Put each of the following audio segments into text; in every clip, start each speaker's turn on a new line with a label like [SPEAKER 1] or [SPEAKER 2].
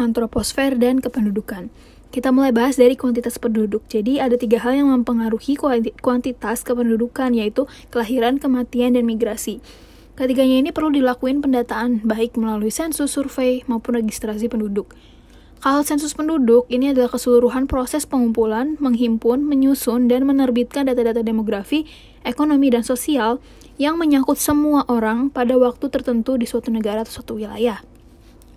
[SPEAKER 1] antroposfer, dan kependudukan. Kita mulai bahas dari kuantitas penduduk. Jadi ada tiga hal yang mempengaruhi kuantitas kependudukan, yaitu kelahiran, kematian, dan migrasi. Ketiganya ini perlu dilakuin pendataan, baik melalui sensus, survei, maupun registrasi penduduk. Kalau sensus penduduk, ini adalah keseluruhan proses pengumpulan, menghimpun, menyusun, dan menerbitkan data-data demografi, ekonomi, dan sosial yang menyangkut semua orang pada waktu tertentu di suatu negara atau suatu wilayah.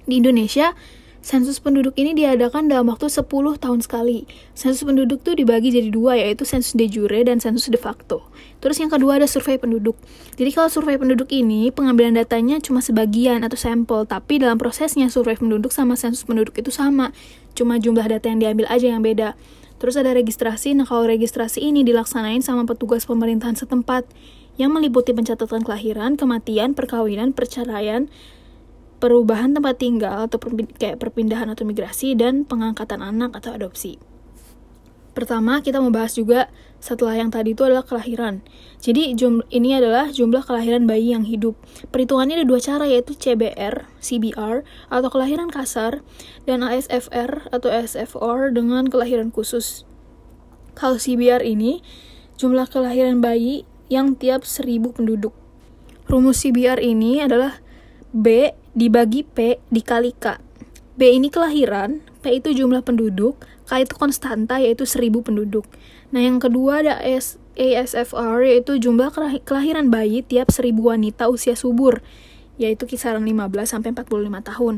[SPEAKER 1] Di Indonesia, Sensus penduduk ini diadakan dalam waktu 10 tahun sekali. Sensus penduduk itu dibagi jadi dua, yaitu sensus de jure dan sensus de facto. Terus yang kedua ada survei penduduk. Jadi kalau survei penduduk ini, pengambilan datanya cuma sebagian atau sampel, tapi dalam prosesnya survei penduduk sama sensus penduduk itu sama. Cuma jumlah data yang diambil aja yang beda. Terus ada registrasi, nah kalau registrasi ini dilaksanain sama petugas pemerintahan setempat yang meliputi pencatatan kelahiran, kematian, perkawinan, perceraian, perubahan tempat tinggal atau kayak perpindahan atau migrasi dan pengangkatan anak atau adopsi. Pertama, kita membahas juga setelah yang tadi itu adalah kelahiran. Jadi jum ini adalah jumlah kelahiran bayi yang hidup. Perhitungannya ada dua cara yaitu CBR, CBR atau kelahiran kasar dan ASFR atau ASFR dengan kelahiran khusus. Kalau CBR ini jumlah kelahiran bayi yang tiap seribu penduduk. Rumus CBR ini adalah B dibagi P dikali K. B ini kelahiran, P itu jumlah penduduk, K itu konstanta yaitu 1000 penduduk. Nah, yang kedua ada AS, ASFR yaitu jumlah kelahiran bayi tiap 1000 wanita usia subur, yaitu kisaran 15 sampai 45 tahun.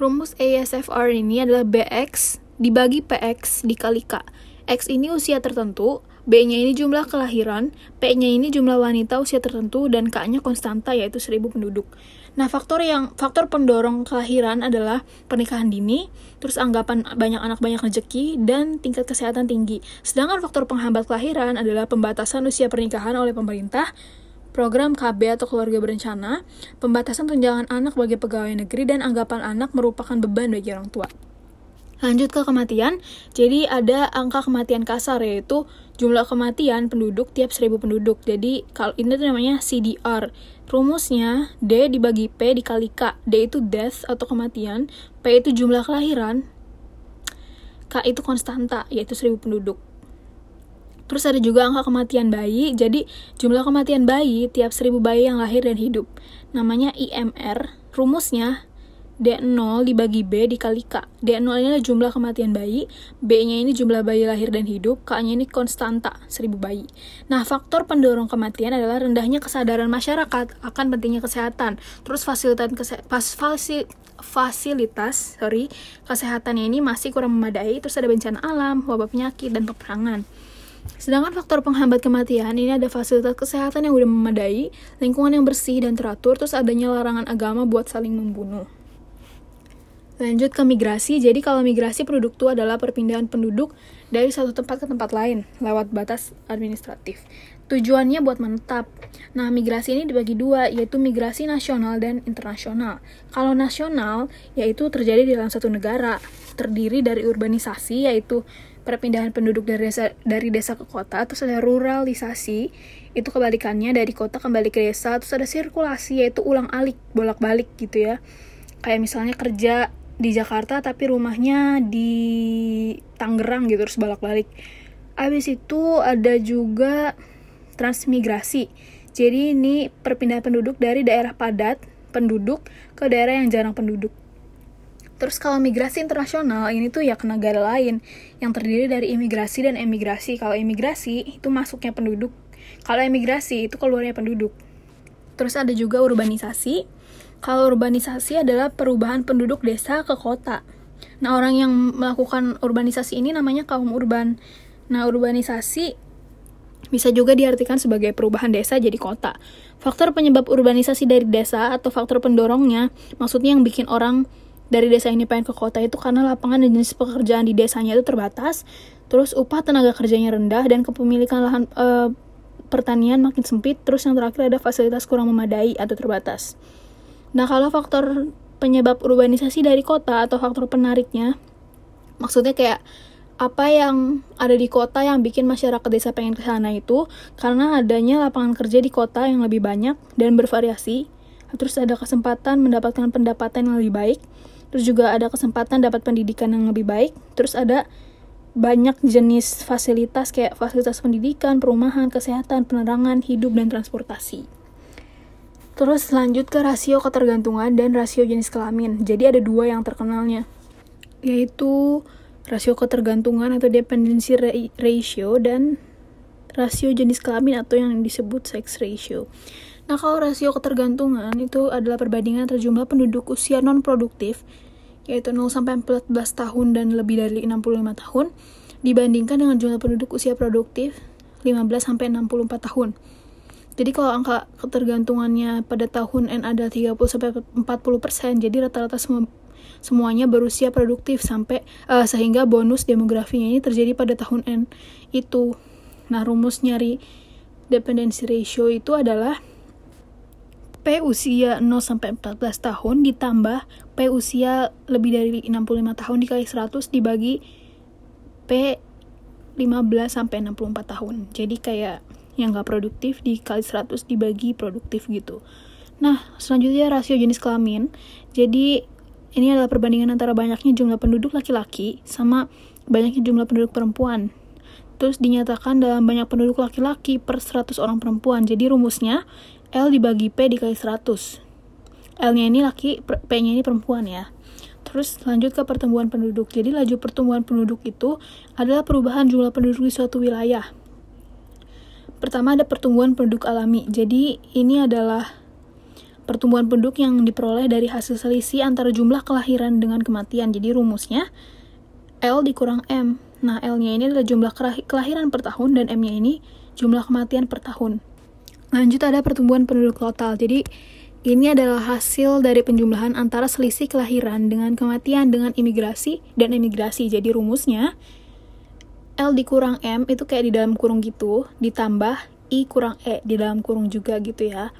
[SPEAKER 1] Rumus ASFR ini adalah BX dibagi PX dikali K. X ini usia tertentu, B-nya ini jumlah kelahiran, P-nya ini jumlah wanita usia tertentu, dan K-nya konstanta yaitu 1000 penduduk. Nah, faktor yang faktor pendorong kelahiran adalah pernikahan dini, terus anggapan banyak anak banyak rezeki dan tingkat kesehatan tinggi. Sedangkan faktor penghambat kelahiran adalah pembatasan usia pernikahan oleh pemerintah, program KB atau keluarga berencana, pembatasan tunjangan anak bagi pegawai negeri dan anggapan anak merupakan beban bagi orang tua. Lanjut ke kematian, jadi ada angka kematian kasar yaitu jumlah kematian penduduk tiap 1000 penduduk. Jadi kalau ini tuh namanya CDR. Rumusnya D dibagi P dikali K. D itu death atau kematian, P itu jumlah kelahiran, K itu konstanta yaitu 1000 penduduk. Terus ada juga angka kematian bayi. Jadi jumlah kematian bayi tiap 1000 bayi yang lahir dan hidup. Namanya IMR. Rumusnya D0 dibagi B dikali K. D0 ini adalah jumlah kematian bayi, B-nya ini jumlah bayi lahir dan hidup, K-nya ini konstanta, 1000 bayi. Nah, faktor pendorong kematian adalah rendahnya kesadaran masyarakat akan pentingnya kesehatan. Terus fasilitas kese fasi fasilitas sorry, kesehatannya ini masih kurang memadai, terus ada bencana alam, wabah penyakit, dan peperangan. Sedangkan faktor penghambat kematian ini ada fasilitas kesehatan yang udah memadai, lingkungan yang bersih dan teratur, terus adanya larangan agama buat saling membunuh. Lanjut ke migrasi, jadi kalau migrasi penduduk itu adalah perpindahan penduduk dari satu tempat ke tempat lain lewat batas administratif. Tujuannya buat menetap. Nah, migrasi ini dibagi dua, yaitu migrasi nasional dan internasional. Kalau nasional, yaitu terjadi di dalam satu negara, terdiri dari urbanisasi, yaitu perpindahan penduduk dari desa, dari desa ke kota, terus ada ruralisasi, itu kebalikannya dari kota kembali ke desa, terus ada sirkulasi, yaitu ulang alik, bolak-balik gitu ya. Kayak misalnya kerja di Jakarta tapi rumahnya di Tangerang gitu terus balik-balik. Abis itu ada juga transmigrasi. Jadi ini perpindahan penduduk dari daerah padat penduduk ke daerah yang jarang penduduk. Terus kalau migrasi internasional ini tuh ya ke negara lain yang terdiri dari imigrasi dan emigrasi. Kalau imigrasi itu masuknya penduduk. Kalau emigrasi itu keluarnya penduduk. Terus ada juga urbanisasi kalau urbanisasi adalah perubahan penduduk desa ke kota. Nah, orang yang melakukan urbanisasi ini namanya kaum urban. Nah, urbanisasi bisa juga diartikan sebagai perubahan desa jadi kota. Faktor penyebab urbanisasi dari desa atau faktor pendorongnya, maksudnya yang bikin orang dari desa ini pengen ke kota itu karena lapangan dan jenis pekerjaan di desanya itu terbatas, terus upah tenaga kerjanya rendah dan kepemilikan lahan e, pertanian makin sempit, terus yang terakhir ada fasilitas kurang memadai atau terbatas. Nah, kalau faktor penyebab urbanisasi dari kota atau faktor penariknya, maksudnya kayak apa yang ada di kota yang bikin masyarakat desa pengen ke sana itu karena adanya lapangan kerja di kota yang lebih banyak dan bervariasi, terus ada kesempatan mendapatkan pendapatan yang lebih baik, terus juga ada kesempatan dapat pendidikan yang lebih baik, terus ada banyak jenis fasilitas kayak fasilitas pendidikan, perumahan, kesehatan, penerangan, hidup, dan transportasi. Terus lanjut ke rasio ketergantungan dan rasio jenis kelamin. Jadi ada dua yang terkenalnya, yaitu rasio ketergantungan atau dependency ratio dan rasio jenis kelamin atau yang disebut sex ratio. Nah, kalau rasio ketergantungan itu adalah perbandingan antara jumlah penduduk usia non produktif yaitu 0 sampai 14 tahun dan lebih dari 65 tahun dibandingkan dengan jumlah penduduk usia produktif 15 sampai 64 tahun. Jadi kalau angka ketergantungannya pada tahun N ada 30 sampai 40 persen, jadi rata-rata semua semuanya berusia produktif sampai uh, sehingga bonus demografinya ini terjadi pada tahun N itu. Nah, rumus nyari dependency ratio itu adalah P usia 0 sampai 14 tahun ditambah P usia lebih dari 65 tahun dikali 100 dibagi P 15 sampai 64 tahun. Jadi kayak yang gak produktif dikali 100 dibagi produktif gitu. Nah, selanjutnya rasio jenis kelamin. Jadi ini adalah perbandingan antara banyaknya jumlah penduduk laki-laki sama banyaknya jumlah penduduk perempuan. Terus dinyatakan dalam banyak penduduk laki-laki per 100 orang perempuan. Jadi rumusnya L dibagi P dikali 100. L-nya ini laki, P-nya ini perempuan ya. Terus lanjut ke pertumbuhan penduduk. Jadi laju pertumbuhan penduduk itu adalah perubahan jumlah penduduk di suatu wilayah. Pertama ada pertumbuhan penduduk alami. Jadi ini adalah pertumbuhan penduduk yang diperoleh dari hasil selisih antara jumlah kelahiran dengan kematian. Jadi rumusnya L dikurang M. Nah, L-nya ini adalah jumlah kelahiran per tahun dan M-nya ini jumlah kematian per tahun. Lanjut ada pertumbuhan penduduk total. Jadi ini adalah hasil dari penjumlahan antara selisih kelahiran dengan kematian dengan imigrasi dan emigrasi. Jadi rumusnya L dikurang M itu kayak di dalam kurung gitu, ditambah I kurang E di dalam kurung juga gitu ya.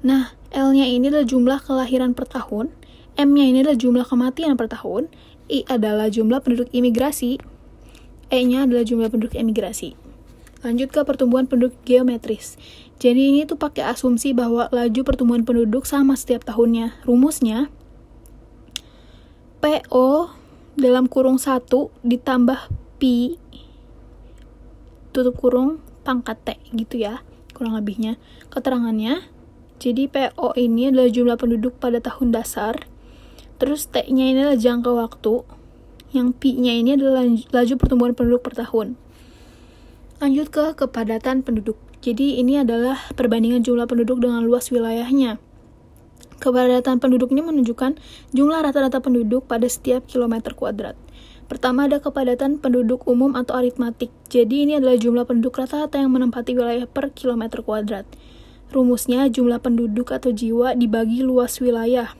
[SPEAKER 1] Nah, L-nya ini adalah jumlah kelahiran per tahun, M-nya ini adalah jumlah kematian per tahun, I adalah jumlah penduduk imigrasi, E-nya adalah jumlah penduduk emigrasi. Lanjut ke pertumbuhan penduduk geometris. Jadi ini tuh pakai asumsi bahwa laju pertumbuhan penduduk sama setiap tahunnya. Rumusnya PO dalam kurung 1 ditambah Pi tutup kurung pangkat T gitu ya kurang lebihnya keterangannya jadi PO ini adalah jumlah penduduk pada tahun dasar terus T nya ini adalah jangka waktu yang Pi nya ini adalah laju pertumbuhan penduduk per tahun lanjut ke kepadatan penduduk jadi ini adalah perbandingan jumlah penduduk dengan luas wilayahnya. Kepadatan penduduk ini menunjukkan jumlah rata-rata penduduk pada setiap kilometer kuadrat. Pertama ada kepadatan penduduk umum atau aritmatik. Jadi ini adalah jumlah penduduk rata-rata yang menempati wilayah per kilometer kuadrat. Rumusnya jumlah penduduk atau jiwa dibagi luas wilayah.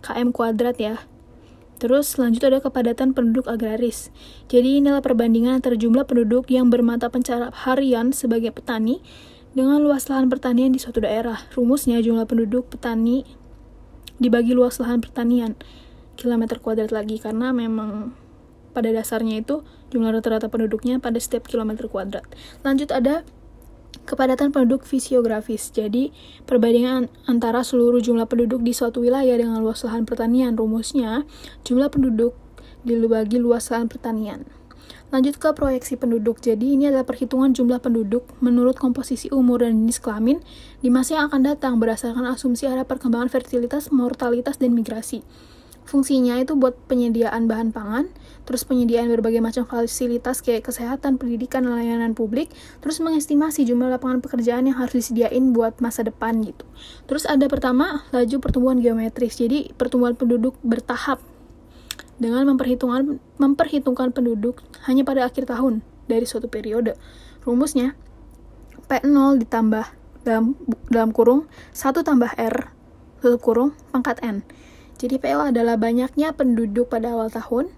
[SPEAKER 1] KM kuadrat ya. Terus lanjut ada kepadatan penduduk agraris. Jadi inilah perbandingan antara jumlah penduduk yang bermata pencaharian sebagai petani dengan luas lahan pertanian di suatu daerah. Rumusnya jumlah penduduk petani dibagi luas lahan pertanian kilometer kuadrat lagi karena memang pada dasarnya itu jumlah rata-rata penduduknya pada setiap kilometer kuadrat. Lanjut ada kepadatan penduduk fisiografis. Jadi, perbandingan antara seluruh jumlah penduduk di suatu wilayah dengan luas lahan pertanian. Rumusnya, jumlah penduduk dibagi luas lahan pertanian. Lanjut ke proyeksi penduduk. Jadi, ini adalah perhitungan jumlah penduduk menurut komposisi umur dan jenis kelamin di masa yang akan datang berdasarkan asumsi ada perkembangan fertilitas, mortalitas, dan migrasi. Fungsinya itu buat penyediaan bahan pangan, terus penyediaan berbagai macam fasilitas kayak kesehatan, pendidikan, layanan publik, terus mengestimasi jumlah lapangan pekerjaan yang harus disediain buat masa depan gitu. Terus ada pertama, laju pertumbuhan geometris. Jadi pertumbuhan penduduk bertahap dengan memperhitungkan memperhitungkan penduduk hanya pada akhir tahun dari suatu periode. Rumusnya P0 ditambah dalam dalam kurung 1 tambah R tutup kurung pangkat N. Jadi PO adalah banyaknya penduduk pada awal tahun.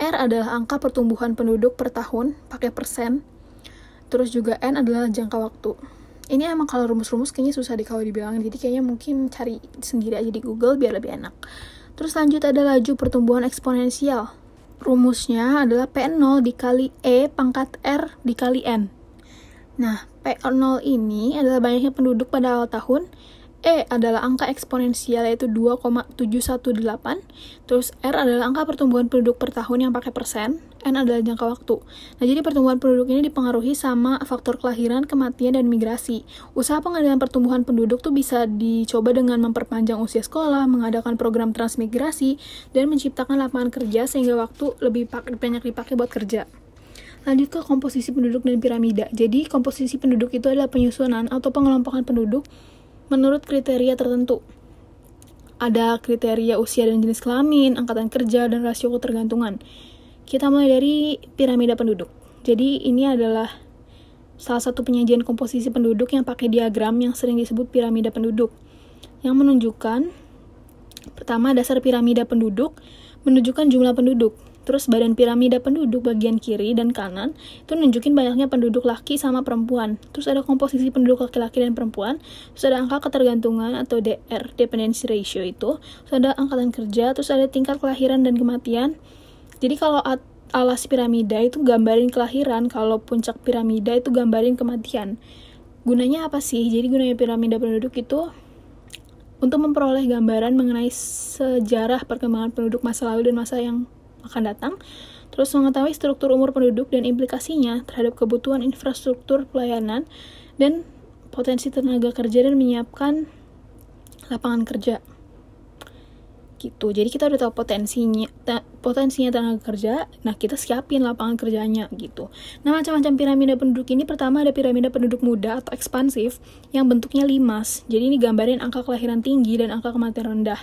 [SPEAKER 1] R adalah angka pertumbuhan penduduk per tahun, pakai persen. Terus juga N adalah jangka waktu. Ini emang kalau rumus-rumus kayaknya susah deh kalau dibilangin, jadi kayaknya mungkin cari sendiri aja di Google biar lebih enak. Terus lanjut ada laju pertumbuhan eksponensial. Rumusnya adalah P0 dikali E pangkat R dikali N. Nah, P0 ini adalah banyaknya penduduk pada awal tahun, E adalah angka eksponensial yaitu 2,718. Terus R adalah angka pertumbuhan penduduk per tahun yang pakai persen. N adalah jangka waktu. Nah, jadi pertumbuhan penduduk ini dipengaruhi sama faktor kelahiran, kematian, dan migrasi. Usaha pengendalian pertumbuhan penduduk tuh bisa dicoba dengan memperpanjang usia sekolah, mengadakan program transmigrasi, dan menciptakan lapangan kerja sehingga waktu lebih banyak dipakai buat kerja. Lanjut ke komposisi penduduk dan piramida. Jadi, komposisi penduduk itu adalah penyusunan atau pengelompokan penduduk menurut kriteria tertentu. Ada kriteria usia dan jenis kelamin, angkatan kerja, dan rasio ketergantungan. Kita mulai dari piramida penduduk. Jadi ini adalah salah satu penyajian komposisi penduduk yang pakai diagram yang sering disebut piramida penduduk. Yang menunjukkan pertama dasar piramida penduduk menunjukkan jumlah penduduk. Terus badan piramida penduduk bagian kiri dan kanan itu nunjukin banyaknya penduduk laki sama perempuan. Terus ada komposisi penduduk laki-laki dan perempuan. Terus ada angka ketergantungan atau DR, dependency ratio itu. Terus ada angkatan kerja, terus ada tingkat kelahiran dan kematian. Jadi kalau alas piramida itu gambarin kelahiran, kalau puncak piramida itu gambarin kematian. Gunanya apa sih? Jadi gunanya piramida penduduk itu untuk memperoleh gambaran mengenai sejarah perkembangan penduduk masa lalu dan masa yang akan datang, terus mengetahui struktur umur penduduk dan implikasinya terhadap kebutuhan infrastruktur pelayanan dan potensi tenaga kerja dan menyiapkan lapangan kerja. Gitu. Jadi kita udah tahu potensinya potensinya tenaga kerja nah kita siapin lapangan kerjanya gitu. Nah macam-macam piramida penduduk ini pertama ada piramida penduduk muda atau ekspansif yang bentuknya limas. Jadi ini gambarin angka kelahiran tinggi dan angka kematian rendah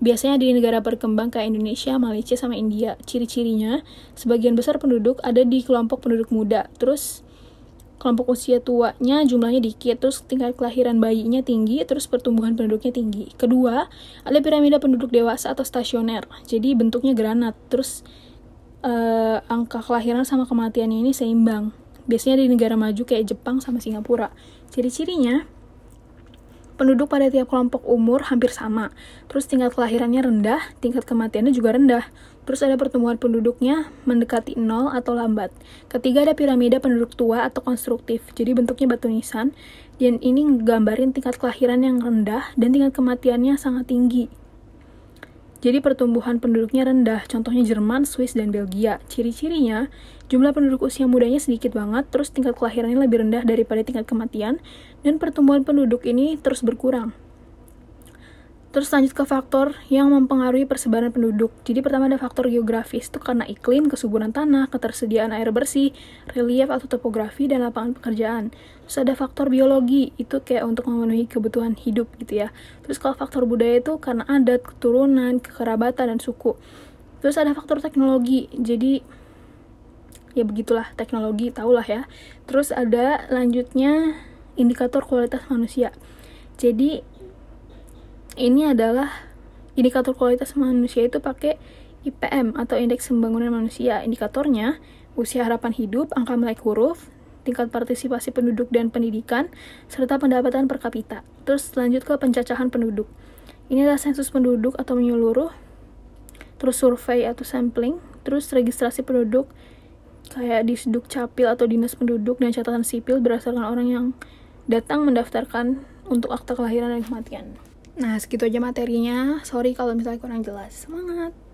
[SPEAKER 1] Biasanya di negara berkembang kayak Indonesia, Malaysia, sama India. Ciri-cirinya, sebagian besar penduduk ada di kelompok penduduk muda. Terus kelompok usia tuanya jumlahnya dikit, terus tingkat kelahiran bayinya tinggi, terus pertumbuhan penduduknya tinggi. Kedua, ada piramida penduduk dewasa atau stasioner. Jadi bentuknya granat, terus uh, angka kelahiran sama kematiannya ini seimbang. Biasanya di negara maju kayak Jepang sama Singapura. Ciri-cirinya, Penduduk pada tiap kelompok umur hampir sama. Terus tingkat kelahirannya rendah, tingkat kematiannya juga rendah. Terus ada pertumbuhan penduduknya mendekati nol atau lambat. Ketiga ada piramida penduduk tua atau konstruktif. Jadi bentuknya batu nisan. Dan ini gambarin tingkat kelahiran yang rendah dan tingkat kematiannya sangat tinggi. Jadi pertumbuhan penduduknya rendah, contohnya Jerman, Swiss, dan Belgia. Ciri-cirinya, jumlah penduduk usia mudanya sedikit banget, terus tingkat kelahirannya lebih rendah daripada tingkat kematian, dan pertumbuhan penduduk ini terus berkurang. Terus lanjut ke faktor yang mempengaruhi persebaran penduduk. Jadi pertama ada faktor geografis, itu karena iklim, kesuburan tanah, ketersediaan air bersih, relief atau topografi, dan lapangan pekerjaan. Terus ada faktor biologi, itu kayak untuk memenuhi kebutuhan hidup gitu ya. Terus kalau faktor budaya itu karena adat, keturunan, kekerabatan, dan suku. Terus ada faktor teknologi, jadi ya begitulah teknologi, tahulah ya. Terus ada lanjutnya indikator kualitas manusia. Jadi ini adalah indikator kualitas manusia itu pakai IPM atau Indeks Pembangunan Manusia. Indikatornya usia harapan hidup, angka melek huruf, tingkat partisipasi penduduk dan pendidikan, serta pendapatan per kapita. Terus lanjut ke pencacahan penduduk. Ini adalah sensus penduduk atau menyeluruh, terus survei atau sampling, terus registrasi penduduk kayak di Sduk Capil atau Dinas Penduduk dan Catatan Sipil berdasarkan orang yang datang mendaftarkan untuk akta kelahiran dan kematian. Nah, segitu aja materinya. Sorry kalau misalnya kurang jelas. Semangat!